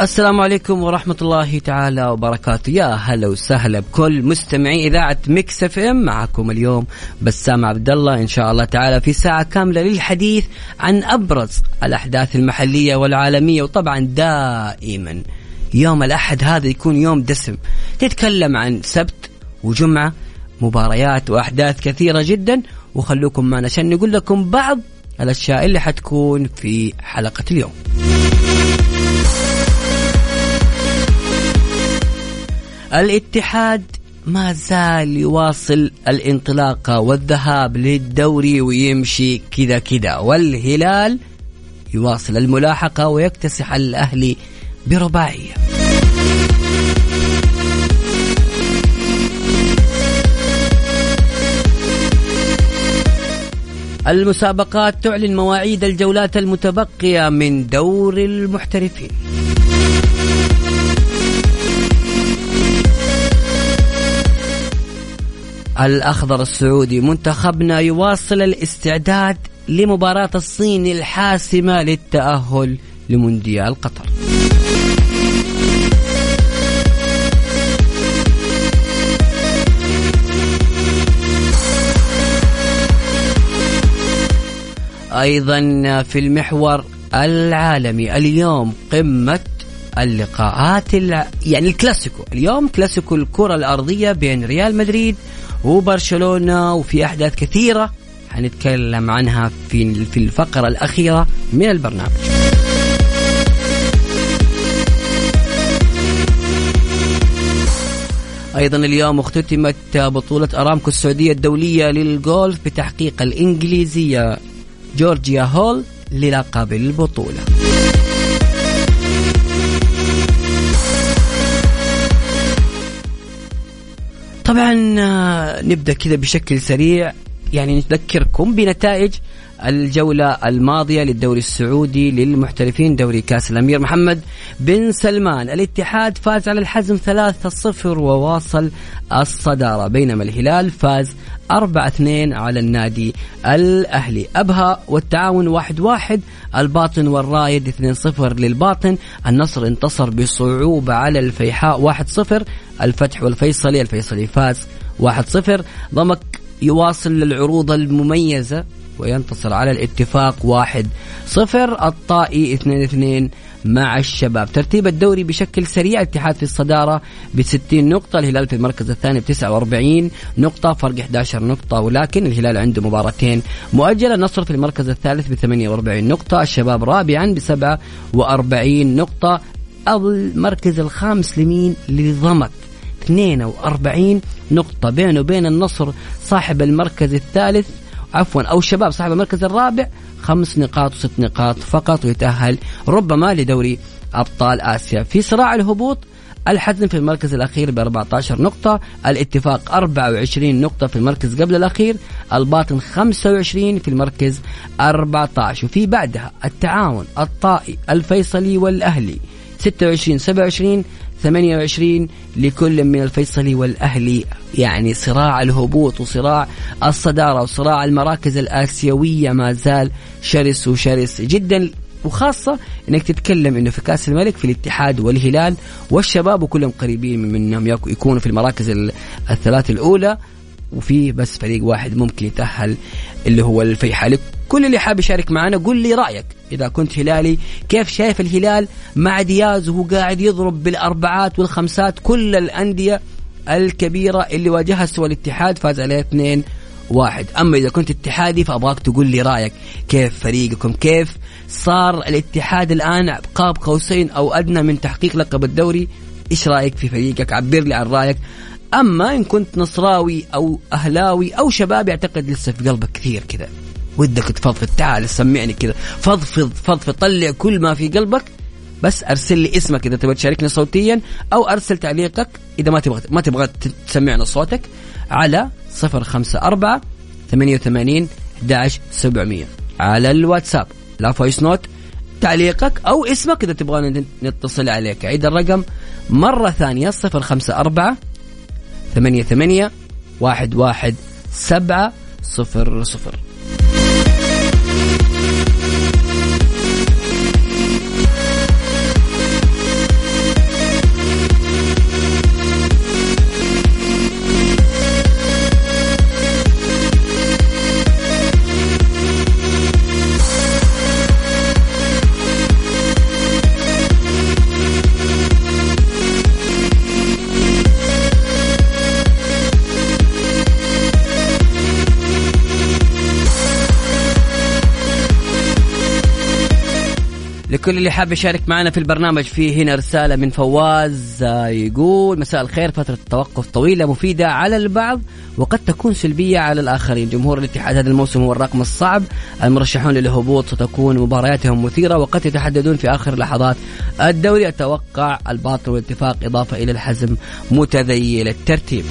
السلام عليكم ورحمة الله تعالى وبركاته. يا هلا وسهلا بكل مستمعي إذاعة Mix FM. معكم اليوم بسام عبد الله إن شاء الله تعالى في ساعة كاملة للحديث عن أبرز الأحداث المحلية والعالمية وطبعا دائما. يوم الأحد هذا يكون يوم دسم. تتكلم عن سبت وجمعة مباريات وأحداث كثيرة جدا. وخلوكم معنا عشان نقول لكم بعض الأشياء اللي حتكون في حلقة اليوم. الاتحاد ما زال يواصل الانطلاقة والذهاب للدوري ويمشي كذا كذا والهلال يواصل الملاحقة ويكتسح الأهلي برباعية. المسابقات تعلن مواعيد الجولات المتبقية من دور المحترفين. الأخضر السعودي. منتخبنا يواصل الاستعداد لمباراة الصين الحاسمة للتأهل لمونديال قطر. أيضا في المحور العالمي اليوم قمة اللقاءات يعني الكلاسيكو. اليوم كلاسيكو الكرة الأرضية بين ريال مدريد وبرشلونة وفي أحداث كثيرة حنتكلم عنها في في الفقرة الأخيرة من البرنامج. أيضا اليوم اختتمت بطولة أرامكو السعودية الدولية للجولف بتحقيق الإنجليزية جورجيا هول للقب البطولة. طبعا آه، نبدأ كذا بشكل سريع. يعني نذكركم بنتائج الجولة الماضية للدوري السعودي للمحترفين دوري كأس الأمير محمد بن سلمان. الاتحاد فاز على الحزم 3-0 وواصل الصدارة بينما الهلال فاز 4-2 على النادي الأهلي. أبها والتعاون 1-1 الباطن والرايد 2-0 للباطن النصر انتصر بصعوبة على الفيحاء 1-0 الفتح والفيصلي الفيصلي فاز 1-0 ضمك يواصل العروض المميزة وينتصر على الاتفاق واحد صفر الطائي اثنين اثنين مع الشباب. ترتيب الدوري بشكل سريع الاتحاد في الصدارة ب 60 نقطة الهلال في المركز الثاني ب 49 نقطة فرق 11 نقطة ولكن الهلال عنده مباراتين مؤجلة. النصر في المركز الثالث ب 48 نقطة الشباب رابعا ب 47 نقطة. المركز الخامس لمين؟ لضمك 42 نقطة. بينه وبين النصر صاحب المركز الثالث عفوا. أو الشباب صاحب المركز الرابع خمس نقاط وست نقاط فقط ويتأهل ربما لدوري أبطال آسيا. في صراع الهبوط الحزم في المركز الأخير ب 14 نقطة الاتفاق 24 نقطة في المركز قبل الأخير الباطن 25 في المركز 14 وفي بعدها التعاون الطائي الفيصلي والأهلي 26 27 28 لكل من الفيصلي والأهلي يعني صراع الهبوط وصراع الصدارة وصراع المراكز الآسيوية ما زال شرس وشرس جدا. وخاصة إنك تتكلم إنه في كأس الملك في الاتحاد والهلال والشباب وكلهم قريبين من انهم يكونوا في المراكز الثلاث الأولى. وفي بس فريق واحد ممكن يتأهل اللي هو الفيحاء كل اللي حاب يشارك معنا قول لي رأيك. إذا كنت هلالي كيف شايف الهلال مع دياز وهو قاعد يضرب بالأربعات والخمسات كل الأندية الكبيرة اللي واجهها سوى الاتحاد فاز عليه اثنين واحد. أما إذا كنت اتحادي فأبغاك تقول لي رأيك. كيف فريقكم؟ كيف صار الاتحاد الآن قاب قوسين أو أدنى من تحقيق لقب الدوري؟ إيش رأيك في فريقك؟ عبر لي عن رأيك. أما إن كنت نصراوي أو أهلاوي أو شباب يعتقد لسه في قلبك كثير كذا. ودك تفضفض تعال سمعني كذا. فضفض فضفض طلع كل ما في قلبك. بس أرسل لي اسمك إذا تبغى تشاركنا صوتيا أو أرسل تعليقك إذا ما تبغى ما تبغى تسمعنا صوتك على 054 88 11700 على الواتساب لا voice note تعليقك أو اسمك إذا تبغى نتصل عليك. عيد الرقم صفر خمسة أربعة ثمانية ثمانية واحد واحد سبعة صفر صفر. لكل اللي حاب يشارك معنا في البرنامج في هنا رسالة من فواز آه، يقول مساء الخير فترة التوقف طويلة مفيدة على البعض وقد تكون سلبية على الآخرين. جمهور الاتحاد هذا الموسم هو الرقم الصعب. المرشحون للهبوط ستكون مبارياتهم مثيرة وقد يتحددون في آخر لحظات الدوري. أتوقع الباطل والاتفاق إضافة إلى الحزم متذيل الترتيب.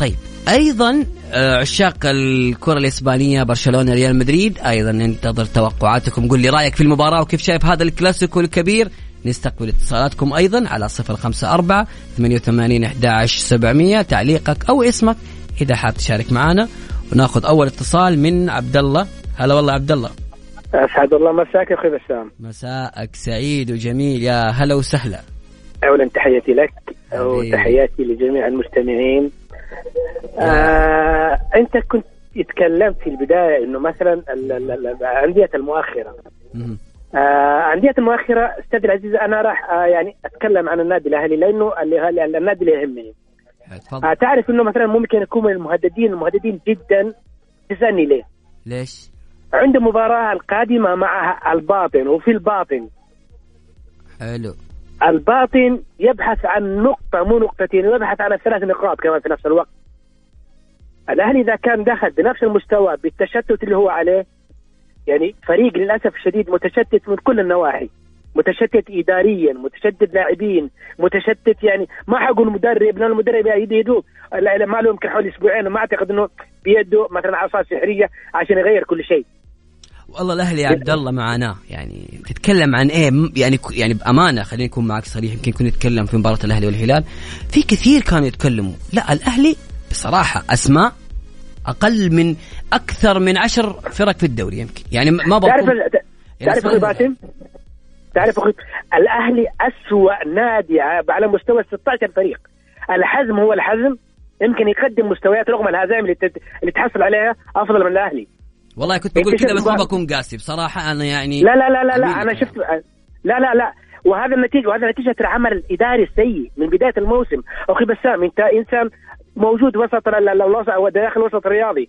طيب أيضا آه، عشاق الكرة الإسبانية برشلونة ريال مدريد. أيضا ننتظر توقعاتكم. قول لي رأيك في المباراة وكيف شايف هذا الكلاسيكو الكبير. نستقبل اتصالاتكم أيضا على صفر خمسة أربعة ثمانية وثمانين أحداش سبعمية. تعليقك أو اسمك إذا حاب تشارك معنا وناخذ أول اتصال من عبد الله هلا والله عبد الله أسعد الله مساك أخوي بسام. مساءك سعيد وجميل. يا هلا وسهلا. اولا تحياتي لك وتحياتي لجميع المستمعين. آه أنت كنت تكلمت في البداية إنه مثلا الأندية المؤخرة. آه انديه المؤخرة أستاذ العزيز أنا راح آه يعني أتكلم عن النادي الأهلي لأنه النادي اللي يهمني. آه تعرف إنه مثلا ممكن يكون من المهددين المهددين جدا تسألني ليه؟ ليش؟ عنده مباراة القادمة مع الباطن وفي الباطن. حلو. الباطن يبحث عن نقطة مو نقطتين ويبحث عن ثلاث نقاط كمان في نفس الوقت. الأهلي إذا كان دخل بنفس المستوى بالتشتت اللي هو عليه يعني فريق للأسف الشديد متشتت من كل النواحي. متشتت إداريا متشتت لاعبين متشتت يعني ما حقول المدرب لأن المدرب يده ما له يمكن حوالي أسبوعين وما أعتقد أنه بيده مثلا عصا سحرية عشان يغير كل شيء. والله الأهلي يا عبد الله معاناة. يعني تتكلم عن إيه؟ يعني يعني بأمانة خليني أكون معك صريح يمكن يكون يتكلم في مباراة الأهلي والهلال. في كثير كانوا يتكلموا. لا الأهلي بصراحة أسماء أقل من أكثر من عشر فرق في الدوري يمكن. يعني ما تعرف تعرف أخوي باسم؟ تعرف أخوي الأهلي اسوء نادي على مستوى 16 فريق. الحزم هو الحزم. يمكن يقدم مستويات رغم الهزائم اللي تحصل عليها أفضل من الأهلي. والله كنت بقول كذا بس ما بكون قاسي. بصراحة أنا يعني لا لا لا لا, لا أنا شفت لا لا لا. وهذا النتيجه وهذا نتيجة العمل الإداري السيء من بداية الموسم. أخي بسام أنت إنسان موجود وسط داخل الوسط الرياضي.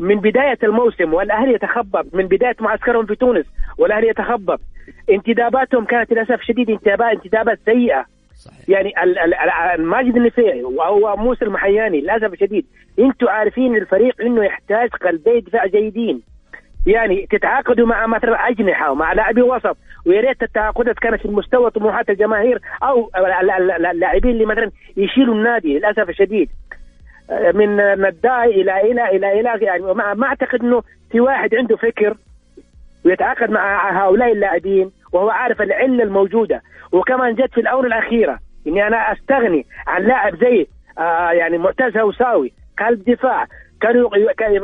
من بداية الموسم والأهلي يتخبط. من بداية معسكرهم في تونس والأهلي يتخبط. انتداباتهم كانت للأسف شديد انتدابات سيئة. صحيح. يعني ماجد النفيعي وموسى المحياني للأسف الشديد أنتم عارفين الفريق إنه يحتاج قلبي دفاع جيدين. يعني تتعاقدوا مع مثلا أجنحة ومع لاعبي وسط ويا ريت التعاقدات كانت في مستوى طموحات الجماهير أو اللاعبين اللي مثلا يشيلوا النادي للأسف الشديد. من نداي إلى إلى إلى إلى يعني ما أعتقد إنه في واحد عنده فكر ويتعاقد مع هؤلاء اللاعبين. وهو عارف العله الموجودة. وكمان جت في الآونة الأخيرة إني أنا أستغني عن لاعب زي آه يعني معتز هوساوي. قلب دفاع كانوا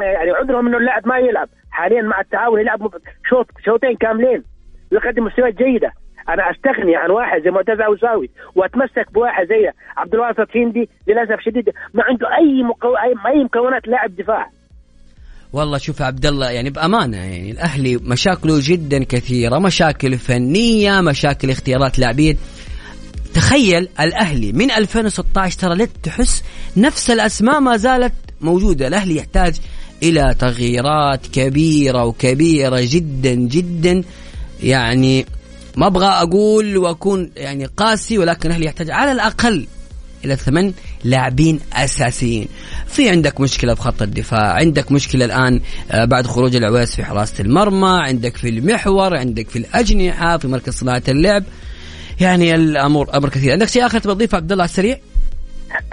يعني عذرهم إنه اللاعب ما يلعب. حاليا مع التعاون يلعب شوط شوطين كاملين. ويقدم مستويات جيدة. أنا أستغني عن واحد زي معتز هوساوي وأتمسك بواحد زي عبد الواسط هندي للأسف شديد. ما عنده أي مكو... اي مكونات لاعب دفاع. والله شوف عبد الله يعني بأمانة يعني الأهلي مشاكله جدا كثيرة مشاكل فنية مشاكل اختيارات لاعبين. تخيل الأهلي من 2016 ترى لا تحس نفس الأسماء ما زالت موجودة. الأهلي يحتاج إلى تغييرات كبيرة وكبيرة جدا جدا. يعني ما أبغى أقول وأكون يعني قاسي ولكن الأهلي يحتاج على الأقل إلى ثمان لاعبين أساسيين. في عندك مشكلة في خط الدفاع عندك مشكلة الآن آه، بعد خروج العويس في حراسة المرمى عندك في المحور عندك في الأجنحة في مركز صناعة اللعب. يعني الأمور أمر كثير. عندك شيء آخر تبغى تضيفه عبد الله على السريع؟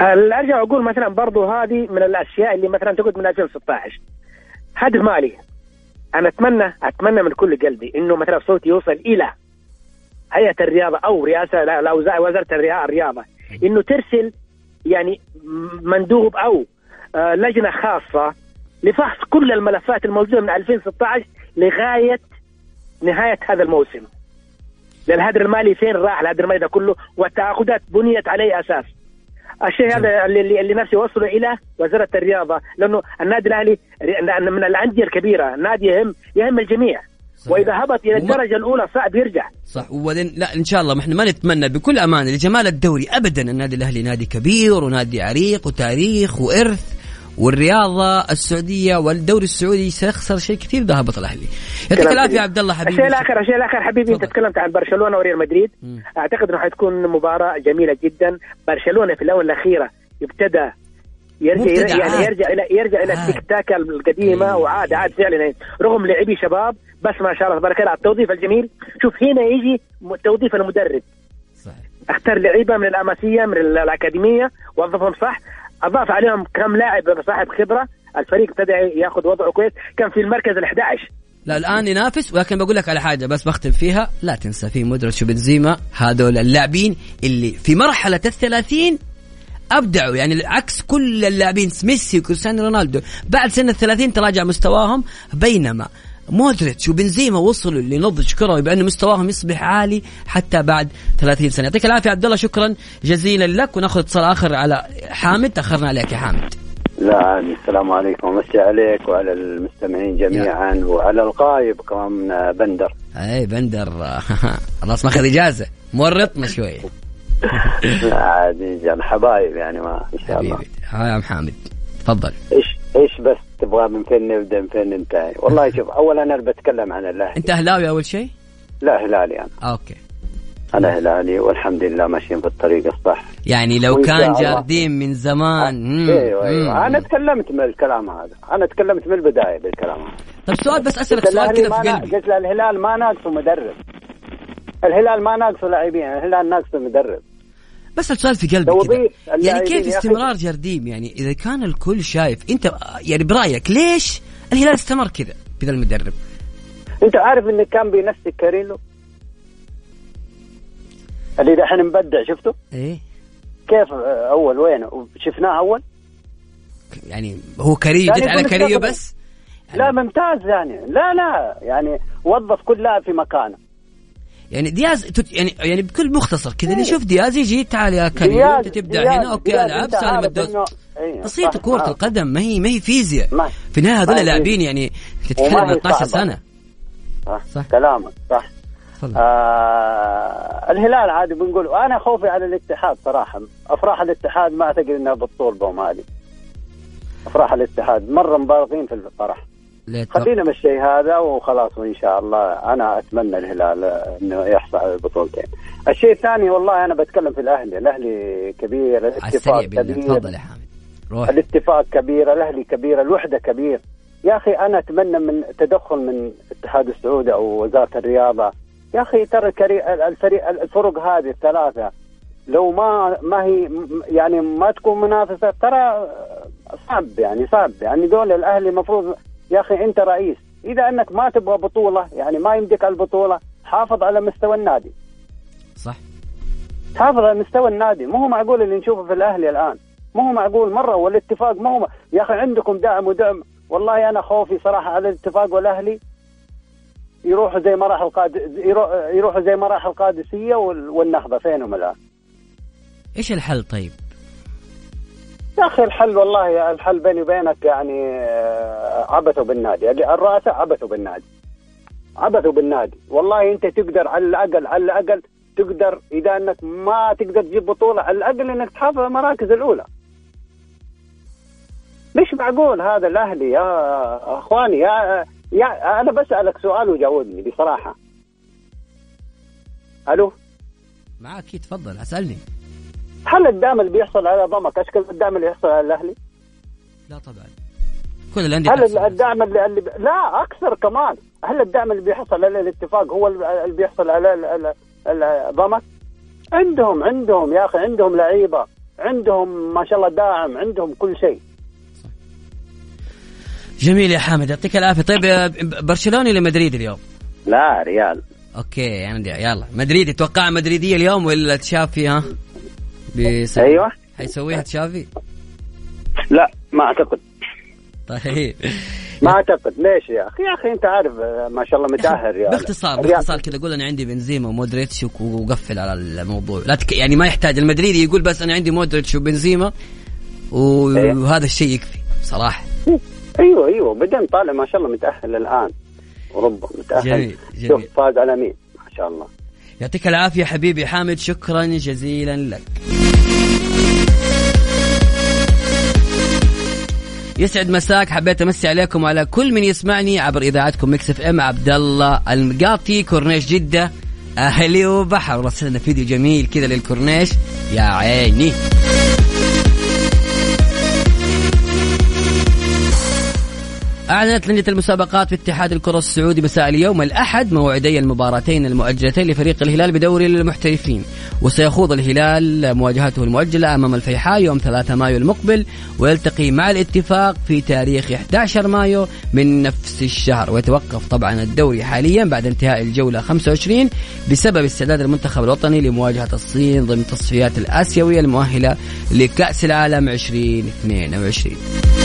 أرجع أقول مثلا برضو هذه من الأشياء اللي مثلا تقول من 2016 هدف مالي. أنا أتمنى أتمنى من كل قلبي إنه مثلا صوتي يوصل إلى هيئة الرياضة أو رئاسة لا وزارة الرياضة. إنه ترسل يعني مندوب أو آه، لجنة خاصة لفحص كل الملفات الموجوده من 2016 لغاية نهاية هذا الموسم. للهدر المالي فين راح الهدر المالي ده كله والتعاقدات بنيت على أساس؟ الشيء هذا اللي, اللي نفسي أوصله إلى وزارة الرياضة لأنه النادي الأهلي من الأندية الكبيرة النادي يهم يهم الجميع صحيح. وإذا هبط إلى الدرجة الأولى صعب يرجع. صح وبعدين لا إن شاء الله ما إحنا ما نتمنى بكل أمانة لجمال الدوري ابدا النادي الأهلي نادي كبير ونادي عريق وتاريخ وإرث والرياضة السعودية والدوري السعودي سيخسر شيء كثير إذا هبط الأهلي. يعطيك العافية يا عبد الله حبيبي. الشيء الآخر الشيء الآخر حبيبي انت تكلمت عن برشلونة وريال مدريد. م. أعتقد إنه حتكون مباراة جميلة جدا. برشلونة في الاونه الأخيرة ابتدى يرجع يعني يرجع إلى يرجع إلى التيك تاك القديمة إيه. وعاد عاد فعلا. رغم لاعبي شباب بس ما شاء الله تبارك الله التوظيف الجميل. شوف هنا يجي توظيف المدرب. صحيح. اختار لعيبة من الأماسية من الأكاديمية وظفهم صح. أضاف عليهم كم لاعب صاحب خبرة. الفريق ابتدى ياخذ وضعه كويس. كان في المركز ال11 لا الآن ينافس. ولكن بقول لك على حاجة بس بختم فيها. لا تنسى في مدرج وبنزيما هذول اللاعبين اللي في مرحلة الثلاثين أبدعوا يعني عكس كل اللاعبين ميسي وكريستيانو رونالدو بعد سن الثلاثين تراجع مستواهم بينما مودريتش وبنزيما وصلوا لنضج كروي بأن مستواهم يصبح عالي حتى بعد 30 سنة. يعطيك العافية عبد الله شكرا جزيلا لك. وناخذ اتصال آخر على حامد. تاخرنا عليك يا حامد. لا عادي السلام عليكم. ومسي عليك وعلى المستمعين جميعا يا. وعلى الغايب كمان بندر. أي بندر. خلاص ماخذ إجازة. مورطنا شوي. عادي الحبايب يعني ما إن شاء الله. ها يا محمد تفضل. إيش إيش بس تبغى من فين نبدأ من فين ننتهي؟ والله شوف اولا أنا بتكلم عن الأهلي. أنت أهلاوي أول شيء؟ لا هلالي أنا. أوكي. أنا هلالي والحمد لله ماشيين في الطريق الصح. يعني لو كان جاردين من زمان. أيوه أيوه. أنا تكلمت من الكلام هذا. أنا تكلمت من البداية بالكلام هذا. طيب سؤال بس أسألك سؤال كذا في قلبي. قلت الهلال ما ناقصه مدرب. الهلال ما ناقصه لاعبين الهلال ناقصه مدرب. بس السؤال في قلبي كده يعني كيف استمرار جرديم؟ يعني إذا كان الكل شايف أنت يعني برأيك ليش الهلال استمر كذا بذا المدرب؟ أنت عارف انه كان بينسك كاريلو اللي دحين مبدع شفته؟ إيه. كيف أول وين؟ شفناه أول؟ يعني هو كاريو جت على كاريو بس؟ يعني لا ممتاز يعني. لا لا يعني وظف كل لاعب في مكانه. يعني دياز يعني يعني بكل مختصر كذا اللي يشوف دياز يجي تعال يا كريم أنت تبدأ هنا أوكي العب سالم الدوس. بسيطة كرة القدم ما هي ما هي فيزياء. في النهاية هذول لاعبين يعني تتكلم عن 12 سنة. صح. كلامك صح. آه الهلال عادي بنقول أنا خوفي على الاتحاد صراحة. أفراح الاتحاد ما أعتقد إنها بتطول بهم هذه أفراح الاتحاد مرة مبالغين في الفرح. خلينا من الشيء هذا وخلاص وإن شاء الله أنا أتمنى الهلال إنه يحصل على البطولتين. الشيء الثاني والله أنا بتكلم في الأهلي، الأهلي كبير الاتفاق كبير تفضل يا حامد روح. الاتفاق كبير، الأهلي كبير، الوحدة كبير. يا أخي أنا أتمنى من تدخل من الاتحاد السعودي أو وزارة الرياضة يا أخي ترى الفريق الفرق هذه الثلاثة لو ما ما هي يعني ما تكون منافسة ترى صعب يعني صعب يعني دول الأهلي المفروض يا أخي أنت رئيس إذا أنك ما تبغى بطولة يعني ما يمدك البطولة حافظ على مستوى النادي. صح. حافظ على مستوى النادي مو هو معقول اللي نشوفه في الأهلي الآن. مو هو معقول مرة والاتفاق مو هو يا أخي عندكم دعم ودعم. والله أنا خوفي صراحة على الاتفاق والأهلي. يروحوا زي ما راح القاد يروحوا زي ما راح القادسية والنهضة فينهم الآن. إيش الحل طيب؟ يا أخي الحل والله الحل بيني وبينك يعني آه، عبثوا بالنادي الرؤساء عبثوا بالنادي عبثوا بالنادي والله أنت تقدر على الأقل على الأقل تقدر إذا أنك ما تقدر تجيب بطولة على الأقل أنك تحافظ على المراكز الأولى. مش معقول هذا الأهلي يا أخواني؟ يا يا أنا بسألك سؤال وجاوبني بصراحة. ألو؟ معك تفضل أسألني. هل الدعم اللي بيحصل على ضمك اشكال الدعم اللي يحصل على الأهلي؟ لا طبعا كل الأندية هل الدعم اللي, اللي لا أكثر كمان هل الدعم اللي بيحصل على الاتفاق هو اللي بيحصل على ضمك؟ عندهم عندهم يا أخي عندهم لعيبة عندهم ما شاء الله داعم عندهم كل شيء جميل يا حامد يعطيك العافية طيب برشلوني ولا مدريد اليوم؟ لا ريال أوكي يعني يلا مدريد تتوقع مدريدية اليوم ولا تشافي ها؟ بيسوي. أيوه. حيسويها تشافي؟ لا ما أعتقد. طيب. ما أعتقد. ليش يا أخي؟ يا أخي أنت عارف ما شاء الله متأهل يا باختصار باختصار كذا قول أنا عندي بنزيما ومودريتش وقفل على الموضوع. لا تك... يعني ما يحتاج. المدريدي يقول بس أنا عندي مودريتش وبنزيما إيه. وهذا الشيء يكفي صراحة. أيوه أيوه. بعدين طالع ما شاء الله متأهل الآن. أوروبا متأهل. جميل جميل. شوف فاز على مين؟ ما شاء الله. يعطيك العافية حبيبي حامد شكرا جزيلا لك. يسعد مساك حبيت أمسي عليكم وعلى كل من يسمعني عبر إذاعتكم Mix FM عبد الله المقاطي كورنيش جدة أهلي وبحر. رسلنا فيديو جميل كذا للكورنيش. يا عيني. أعلنت لجنة المسابقات في اتحاد الكرة السعودي مساء اليوم الأحد موعدي المباراتين المؤجلتين لفريق الهلال بدوري المحترفين وسيخوض الهلال مواجهته المؤجلة أمام الفيحاء يوم 3 مايو المقبل ويلتقي مع الاتفاق في تاريخ 11 مايو من نفس الشهر. ويتوقف طبعا الدوري حاليا بعد انتهاء الجولة 25 بسبب استعداد المنتخب الوطني لمواجهة الصين ضمن التصفيات الآسيوية المؤهلة لكأس العالم 2022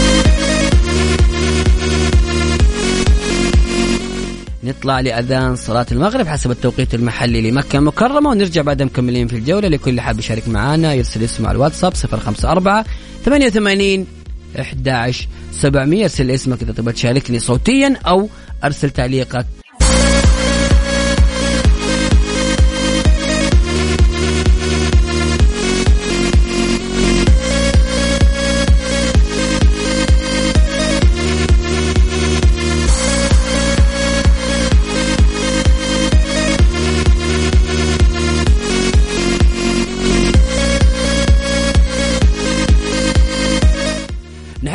نطلع لأذان صلاة المغرب حسب التوقيت المحلي لمكة المكرمة ونرجع بعد مكملين في الجولة لكل حاب يشارك معنا يرسل اسمه على الواتساب 054 88 11 700 ارسل اسمك إذا تبغى تشاركني صوتيا أو أرسل تعليقك.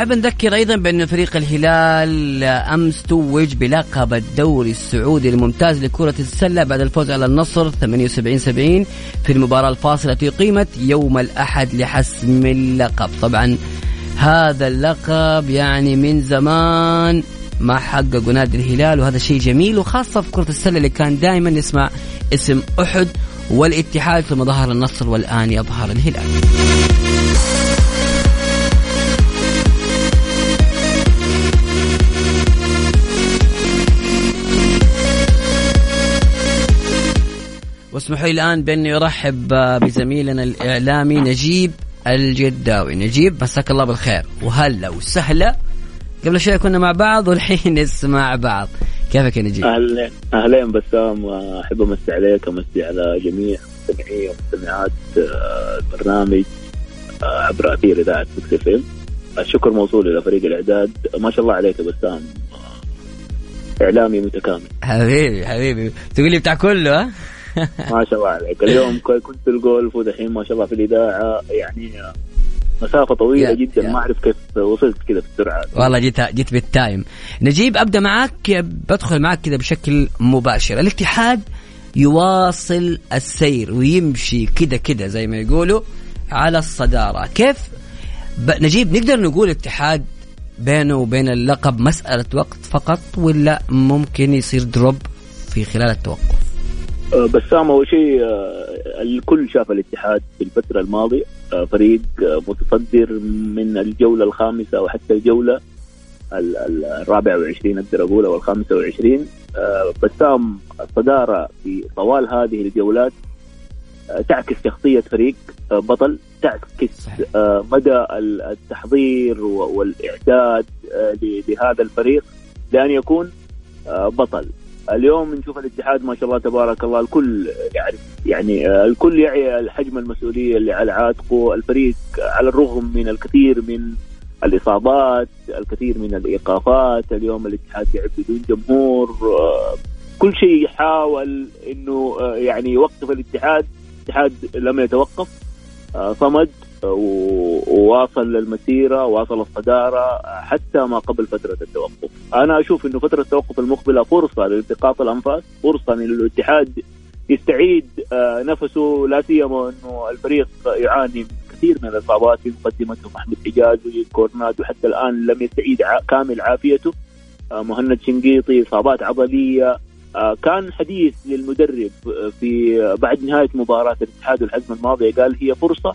نحب نذكر أيضا بأن فريق الهلال أمس توج بلقب الدوري السعودي الممتاز لكرة السلة بعد الفوز على النصر 78 70 في المباراة الفاصلة التي قيمت يوم الأحد لحسم اللقب، طبعا هذا اللقب يعني من زمان ما حققوا نادي الهلال وهذا شيء جميل وخاصة في كرة السلة اللي كان دائما نسمع اسم أحد والاتحاد ثم ظهر النصر والآن يظهر الهلال. واسمحوا لي الآن بأني أرحب بزميلنا الإعلامي نجيب الجداوي. نجيب مساك الله بالخير. وهلا وسهلا. قبل شوي كنا مع بعض والحين نسمع بعض. كيفك يا نجيب؟ أهلا أهلين بسام. أحب أمسي عليك أمسي على جميع مستمعي ومستمعات آه، البرنامج آه، عبر أثير إذاعة ام الشكر موصول إلى فريق الإعداد. ما شاء الله عليك بسام. آه، إعلامي متكامل. حبيبي حبيبي. تقول لي بتاع كله ها؟ ما شاء الله عليك. اليوم كنت في الجولف ودحين ما شاء الله في الإذاعة. يعني مسافة طويلة جدا. ما أعرف كيف وصلت كذا في السرعة والله جيت جيت بال time. نجيب أبدأ معك بدخل معك كذا بشكل مباشر. الاتحاد يواصل السير ويمشي كذا كذا زي ما يقولوا على الصدارة. كيف؟ نجيب نقدر نقول الاتحاد بينه وبين اللقب مسألة وقت فقط ولا ممكن يصير دروب في خلال التوقف؟ بسام أول شيء آه، الكل شاف الاتحاد في الفترة الماضية. آه، فريق متصدر من الجولة الخامسة وحتى الجولة الرابعه والعشرين أقدر أقول أو الخامسة والعشرين. بسام الصدارة في طوال هذه الجولات تعكس شخصية فريق بطل تعكس مدى التحضير والإعداد لهذا الفريق. لأن يكون بطل. اليوم نشوف الاتحاد ما شاء الله تبارك الله الكل يعرف يعني آه، الكل يعي حجم المسؤولية اللي على عاتقه الفريق على الرغم من الكثير من الإصابات الكثير من الإيقافات اليوم الاتحاد يلعب بدون جمهور آه، كل شيء يحاول إنه آه، يعني يوقف الاتحاد الاتحاد لم يتوقف صمد وواصل للمسيرة واصل الصدارة حتى ما قبل فترة التوقف. أنا أشوف إنه فترة التوقف المقبلة فرصة لالتقاط الأنفاس، فرصة للاتحاد يستعيد آه، نفسه لا سيما إنه الفريق يعاني من كثير من الإصابات في مقدمتهم احمد حجاز وكورناد وحتى الآن لم يستعيد كامل عافيته آه، مهند شنقيطي إصابات عضلية آه، كان حديث للمدرب في بعد نهاية مباراة الاتحاد والحزم الماضيه قال هي فرصة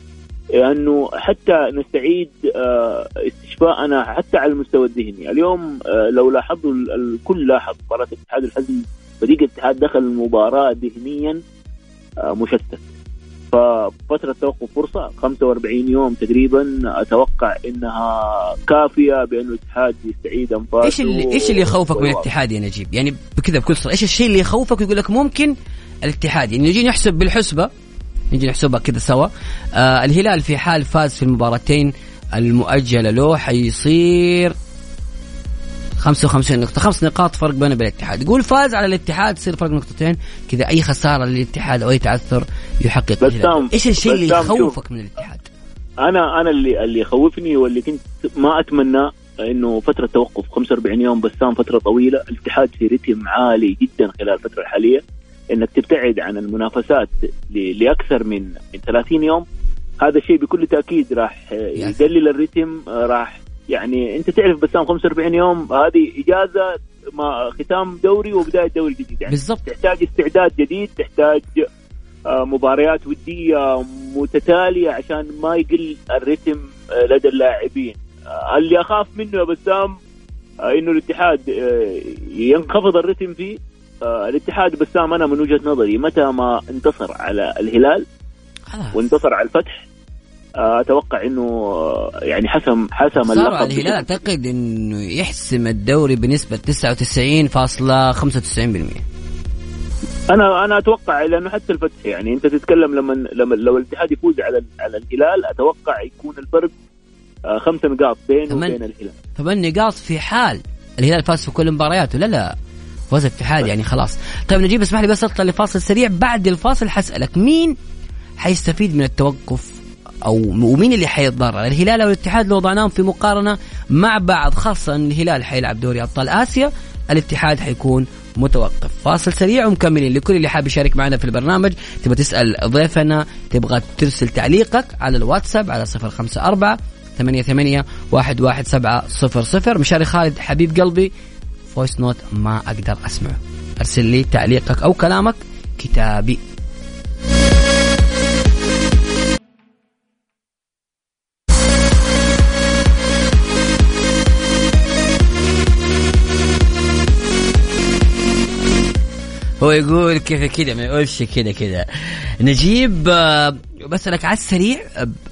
انه حتى نستعيد استشفاءنا حتى على المستوى الذهني، اليوم لو لاحظوا الكل لاحظ مباراة الاتحاد الحزم فريق الاتحاد دخل المباراة ذهنيا مشتت. ففترة توقف فرصة 45 يوم تقريبا أتوقع إنها كافية بأنه الاتحاد يستعيد أنفاسه إيش اللي إيش اللي يخوفك من الاتحاد يا نجيب؟ يعني بكذا بكل صراحة إيش الشيء اللي يخوفك ويقول لك ممكن الاتحاد؟ يعني نجي نحسب بالحسبة نجي نحسبها كذا سوا. آه الهلال في حال فاز في المباراتين المؤجلة له حيصير 55 نقطة. خمس نقاط فرق بينه وبين الاتحاد. يقول فاز على الاتحاد يصير فرق نقطتين. كذا أي خسارة للاتحاد أو أي تعثر يحقق بسام إيش الشيء اللي يخوفك من الاتحاد؟ أنا أنا اللي اللي يخوفني واللي كنت ما أتمنى إنه فترة توقف 45 يوم بسام فترة طويلة. الاتحاد في رتم عالي جدا خلال الفترة الحالية. إنك تبتعد عن المنافسات لأكثر من من 30 يوم هذا الشيء بكل تأكيد راح يقلل الرتم راح يعني أنت تعرف بسام 45 يوم هذه إجازة ما ختام دوري وبداية دوري جديد. يعني بالضبط. تحتاج استعداد جديد تحتاج آه، مباريات ودية متتالية عشان ما يقل الرتم آه، لدى اللاعبين. آه، اللي أخاف منه يا بسام إنه الاتحاد ينخفض الرتم فيه. الاتحاد بسام أنا من وجهة نظري متى ما انتصر على الهلال وانتصر على الفتح أتوقع إنه يعني حسم حسم اللقب الهلال أعتقد إنه يحسم الدوري بنسبة 99.95% أنا أنا أتوقع لأنه حتى الفتح يعني أنت تتكلم لما لما لو الاتحاد يفوز على على الهلال أتوقع يكون الفرق آه، خمس نقاط بينه وبين الهلال. ثمان نقاط في حال الهلال فاز في كل مبارياته. لا لا. فوز الاتحاد يعني خلاص. طيب نجيب اسمح لي بس أطلع لفاصل سريع. بعد الفاصل حسألك مين حيستفيد من التوقف أو ومين اللي حيتضرر؟ الهلال أو الاتحاد لو وضعناهم في مقارنة مع بعض خاصة إن الهلال حيلعب دوري أبطال آسيا الاتحاد حيكون متوقف. فاصل سريع ومكملين. لكل اللي حاب يشارك معنا في البرنامج تبغى تسأل ضيفنا تبغى ترسل تعليقك على الواتساب على 054 ثمانية ثمانية واحد واحد سبعة صفر صفر. مشاري خالد حبيب قلبي voice note ما أقدر أسمعه. أرسل لي تعليقك أو كلامك كتابي. هو يقول كيف كذا ما يقولش كذا كذا. نجيب آه، بسألك على السريع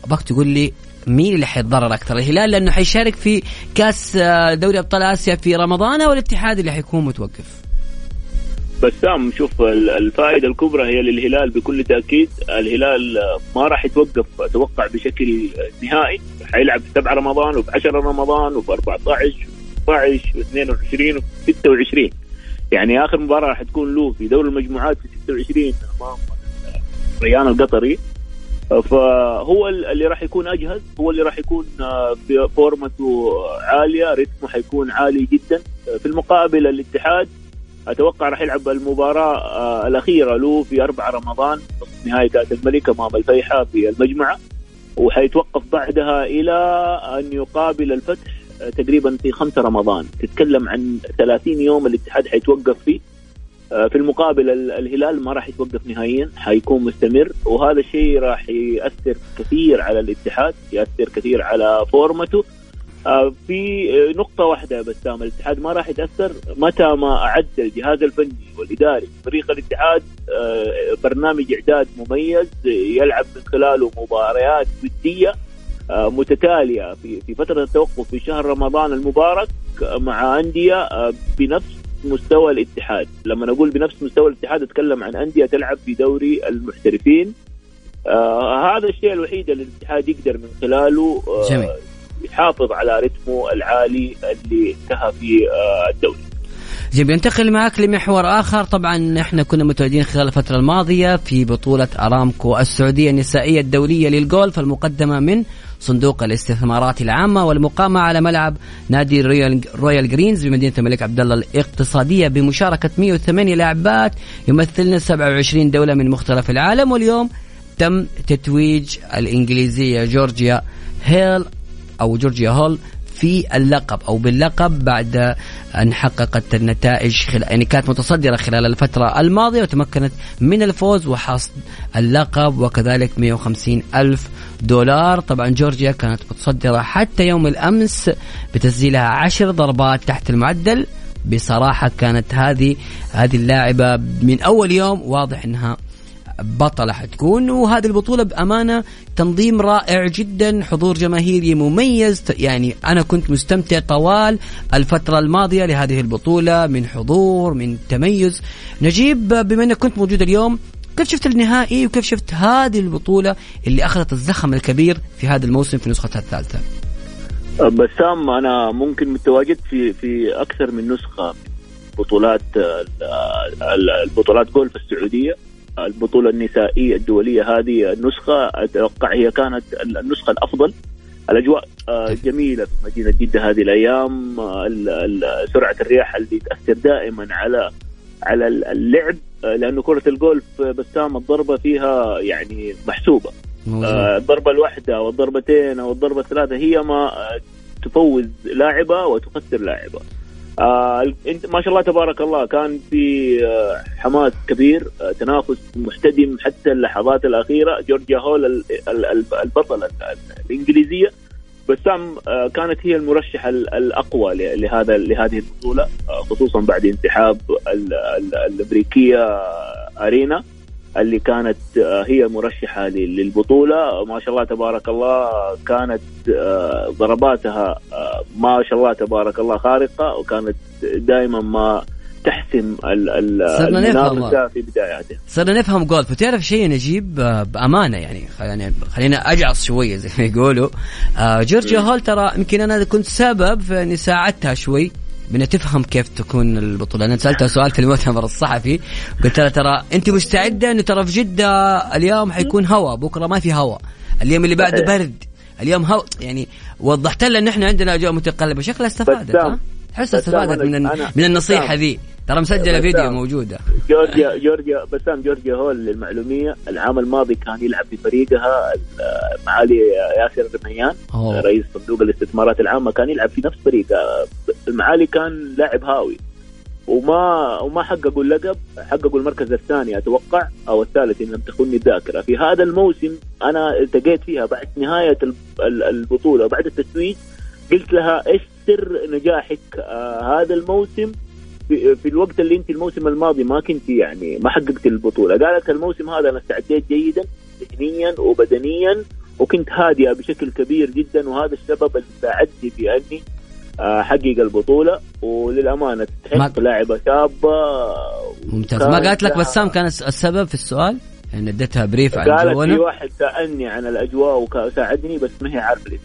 ابغاك تقول لي مين اللي حيتضرر أكثر الهلال لأنه حيشارك في كأس آه، دوري أبطال آسيا في رمضان أو الاتحاد اللي حيكون متوقف؟ بسام شوف الفائدة الكبرى هي للهلال بكل تأكيد. الهلال آه، ما راح يتوقف أتوقع بشكل نهائي. حيلعب في 7 رمضان وفي 10 رمضان وفي 14 و12 و22 و26 يعني آخر مباراة راح تكون له في دوري المجموعات في 26 أمام ريان القطري. فهو اللي راح يكون أجهز هو اللي راح يكون آه، فورمته عالية رتمه حيكون عالي جدا. في المقابل الاتحاد أتوقع راح يلعب المباراة آه، الأخيرة له في 4 رمضان نهائي كأس الملك أمام الفيحاء في المجمعه وحيتوقف بعدها إلى أن يقابل الفتح تقريبا في 5 رمضان. تتكلم عن 30 يوم الاتحاد حيتوقف فيه. آه، في المقابل الهلال ما راح يتوقف نهائيا حيكون مستمر وهذا الشيء راح يأثر كثير على الاتحاد يأثر كثير على فورمته. آه، في نقطة واحدة بسام الاتحاد ما راح يتأثر متى ما أعد الجهاز الفني والإداري فريق الاتحاد آه، برنامج إعداد مميز يلعب من خلاله مباريات ودية آه، متتالية في في فترة التوقف في شهر رمضان المبارك مع آه، بنفس مستوى الاتحاد، لما نقول بنفس مستوى الاتحاد أتكلم عن أندية تلعب في دوري المحترفين. آه هذا الشيء الوحيد اللي الاتحاد يقدر من خلاله آه جميل. يحافظ على رتمه العالي اللي انتهى في آه الدوري. نجيب ننتقل معك لمحور آخر طبعا إحنا كنا متواجدين خلال الفترة الماضية في بطولة أرامكو السعودية النسائية الدولية للجولف المقدمة من صندوق الاستثمارات العامة والمقامة على ملعب نادي رويال, رويال جرينز بمدينة الملك عبد الله الاقتصادية بمشاركة 108 لاعبات يمثلن 27 دولة من مختلف العالم. واليوم تم تتويج الإنجليزية جورجيا هيل أو جورجيا هول في اللقب أو باللقب بعد أن حققت النتائج خل... يعني كانت متصدرة خلال الفترة الماضية وتمكنت من الفوز وحصد اللقب وكذلك 150 ألف دولار. طبعا جورجيا كانت متصدرة حتى يوم الأمس بتسجيلها عشر ضربات تحت المعدل. بصراحة كانت هذه هذه اللاعبة من أول يوم واضح إنها بطلة حتكون. وهذه البطولة بأمانة تنظيم رائع جدا. حضور جماهيري مميز. يعني أنا كنت مستمتع طوال الفترة الماضية لهذه البطولة. من حضور من تميز. نجيب بما أنك كنت موجود اليوم كيف شفت النهائي؟ وكيف شفت هذه البطولة اللي أخذت الزخم الكبير في هذا الموسم في نسختها الثالثة؟ بسام أنا ممكن متواجد في في أكثر من نسخة بطولات البطولات جولف السعودية. البطولة النسائية الدولية هذه النسخه أتوقع هي كانت النسخة الأفضل. الأجواء آه، جميلة في مدينة جدة هذه الأيام. سرعة الرياح اللي تأثر دائما على على اللعب. آه، لأنه كرة الجولف بسام الضربة فيها يعني محسوبة. آه، الضربة الواحدة والضربتين أو الضربة الثلاثة هي ما تفوز لاعبة وتخسر لاعبة. آه انت ما شاء الله تبارك الله كان في آه حماس كبير آه تنافس محتدم حتى اللحظات الأخيرة. جورجيا هول البطله الإنجليزية. بسام كانت هي المرشحة الأقوى لهذا لهذه البطولة خصوصا بعد انسحاب الأمريكية أرينا. اللي كانت آه، هي مرشحة للبطولة. ما شاء الله تبارك الله كانت آه، ضرباتها آه، ما شاء الله تبارك الله خارقة وكانت دائما ما تحسم المنافسة في بداياته. صرنا نفهم جولف وتعرف شيء نجيب؟ بأمانة يعني يعني خلينا أجعص شوية زي ما يقولوا. جورجيا هول ترى يمكن أنا كنت سبب في إني ساعدتها شوي. بدنا تفهم كيف تكون البطولة. أنا سألتها سؤال في المؤتمر الصحفي قلت لها ترى أنت مستعدة؟ أنه ترى في جدة اليوم حيكون هواء بكرة ما في هواء اليوم اللي بعده برد. اليوم هواء يعني وضحت لها إن إحنا عندنا اجواء متقلبه شكلها استفادت ها؟ تحسها استفادت من من النصيحة ذي. ترى مسجله فيديو موجوده جورجيا جورجيا بسام جورجيا هول للمعلومية. العام الماضي كان يلعب في فريقها معالي ياسر الرميان رئيس صندوق الاستثمارات العامه كان يلعب في نفس فريقها المعالي كان لاعب هاوي. وما وما حققوا اللقب حققوا المركز الثاني أتوقع أو الثالث إن لم تخني الذاكرة. في هذا الموسم أنا التقيت فيها بعد نهاية البطولة وبعد التتويج قلت لها إيش سر نجاحك آه هذا الموسم؟ في, في الوقت اللي انت الموسم الماضي ما كنت يعني ما حققت البطولة. قالت الموسم هذا أنا استعديت جيدا ذهنيا وبدنيا وكنت هادئة بشكل كبير جدا وهذا السبب اللي ساعدني في أني أحقق البطولة. وللأمانة تحس لاعبة شابة. ممتاز. ما قالت لك بسام كان السبب في السؤال؟ اديتها بريف عن قالت في واحد سألني عن الأجواء وساعدني بس ما هي عارفة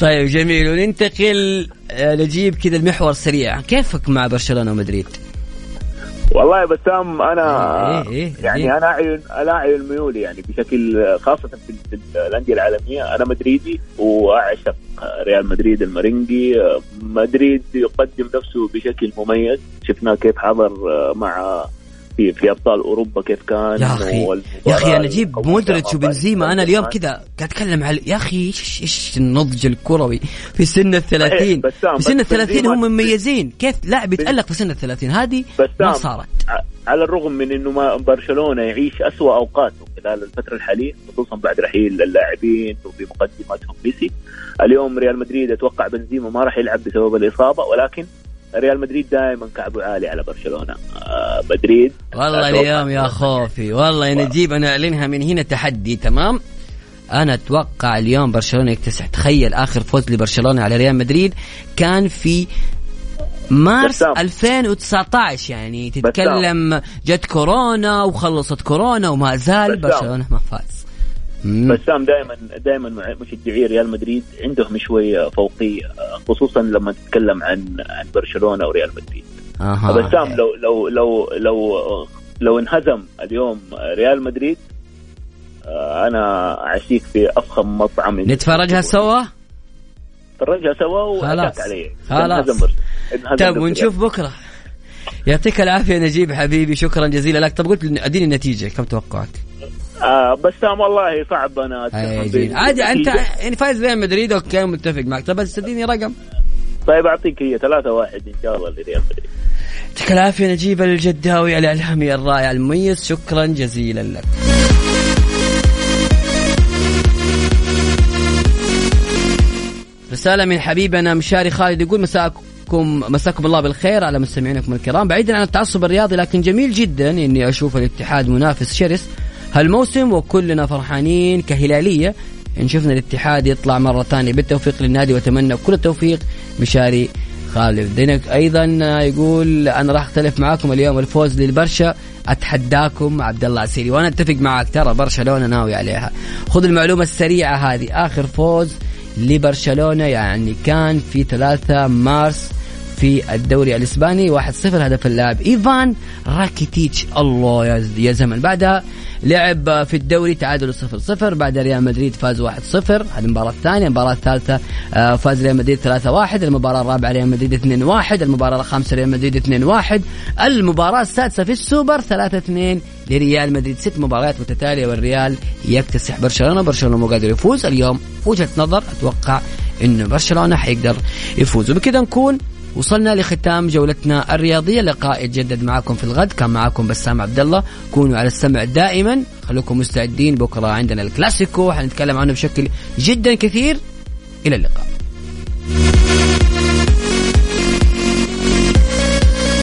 طيب جميل. وننتقل آه، نجيب كذا المحور سريع. كيفك مع برشلونة ومدريد؟ والله يا بسام أنا إيه إيه يعني إيه. أنا أعين أنا أعين ميولي يعني بشكل خاصة في الأندية العالمية. أنا مدريدي وأعشق ريال مدريد المرنجي مدريد يقدم نفسه بشكل مميز. شفناه كيف حضر مع في في ابطال أوروبا كيف كان يا أخي يا أخي أنا أجيب مودريتش وبنزيما أنا اليوم كذا قاعد أتكلم على يا أخي إيش إيش النضج الكروي في سن ال 30 في سن ال 30 هم مميزين. كيف لاعب يتألق في سن ال 30 هذه ما صارت. على الرغم من إنه ما برشلونة يعيش اسوء أوقاته خلال الفترة الحالية خصوصا بعد رحيل اللاعبين وفي مقدمتهم ميسي اليوم ريال مدريد أتوقع بنزيما ما راح يلعب بسبب الإصابة ولكن ريال مدريد دائما كعبه عالي على برشلونة. آه مدريد. والله اليوم يا خوفي. والله نجيب أنا أعلنها من هنا تحدي تمام؟ أنا أتوقع اليوم برشلونة يكتسح. تخيل آخر فوز لبرشلونة على ريال مدريد كان في مارس بسام. 2019 يعني تتكلم جت كورونا وخلصت كورونا وما زال برشلونة ما فاز. بسام دائما دائما مشجعي ريال مدريد عندهم شوية فوقيه خصوصا لما تتكلم عن عن برشلونة وريال مدريد. آه بسام لو لو لو لو لو انهزم اليوم ريال مدريد آه، أنا أعشيك في أفخم مطعم. نتفرجها سوا؟ نتفرجها سوا خلاص. علي خلاص. طيب ونشوف بكرة. يعطيك العافية نجيب حبيبي شكرا جزيلا لك. طب قلت أديني النتيجة كم توقعك آه بسام والله صعب أنا عادي أنت يعني فايز ريال مدريد okay متفق معك. طب بس اديني رقم. طيب أعطيك هي 3 1 إن شاء الله لريال مدريد. يعطيك العافية نجيب الجداوي الاعلامي الرائع المميز شكرا جزيلا لك. رسالة من حبيبنا مشاري خالد يقول مساكم مساكم الله بالخير على مستمعينكم الكرام. بعيدا عن التعصب الرياضي لكن جميل جدا إني أشوف الاتحاد منافس شرس هالموسم وكلنا فرحانين كهلالية. إن شفنا الاتحاد يطلع مرة ثانية بالتوفيق للنادي وأتمنى كل التوفيق مشاري خالد. دينك أيضا يقول أنا راح أختلف معاكم اليوم الفوز للبرشا أتحداكم عبد الله عسيري وأنا أتفق معك ترى برشلونة ناوي عليها. خذ المعلومة السريعة هذه آخر فوز لبرشلونة يعني كان في 3 مارس في الدوري الإسباني. 1-0 هدف اللاعب إيفان راكيتيتش. الله يا زمن. بعدها لعب في الدوري تعادل 0 0 بعد ريال مدريد فاز 1 0 هذه المباراة الثانية. المباراة الثالثة آه، فاز ريال مدريد 3 1 المباراة الرابعة ريال مدريد 2 1 المباراة الخامسة ريال مدريد 2 1 المباراة السادسة في السوبر 3 2 لريال مدريد. ست مباريات متتالية والريال يكتسح برشلونة. برشلونة مو قادر يفوز. اليوم وجهة نظر أتوقع إنه برشلونة حيقدر يفوز. وبكذا نكون وصلنا لختام جولتنا الرياضية. لقاء يتجدد معكم في الغد. كان معكم بسام عبد الله كونوا على السمع دائما. خلوكم مستعدين. بكرة عندنا الكلاسيكو. حنتكلم عنه بشكل جدا كثير. إلى اللقاء.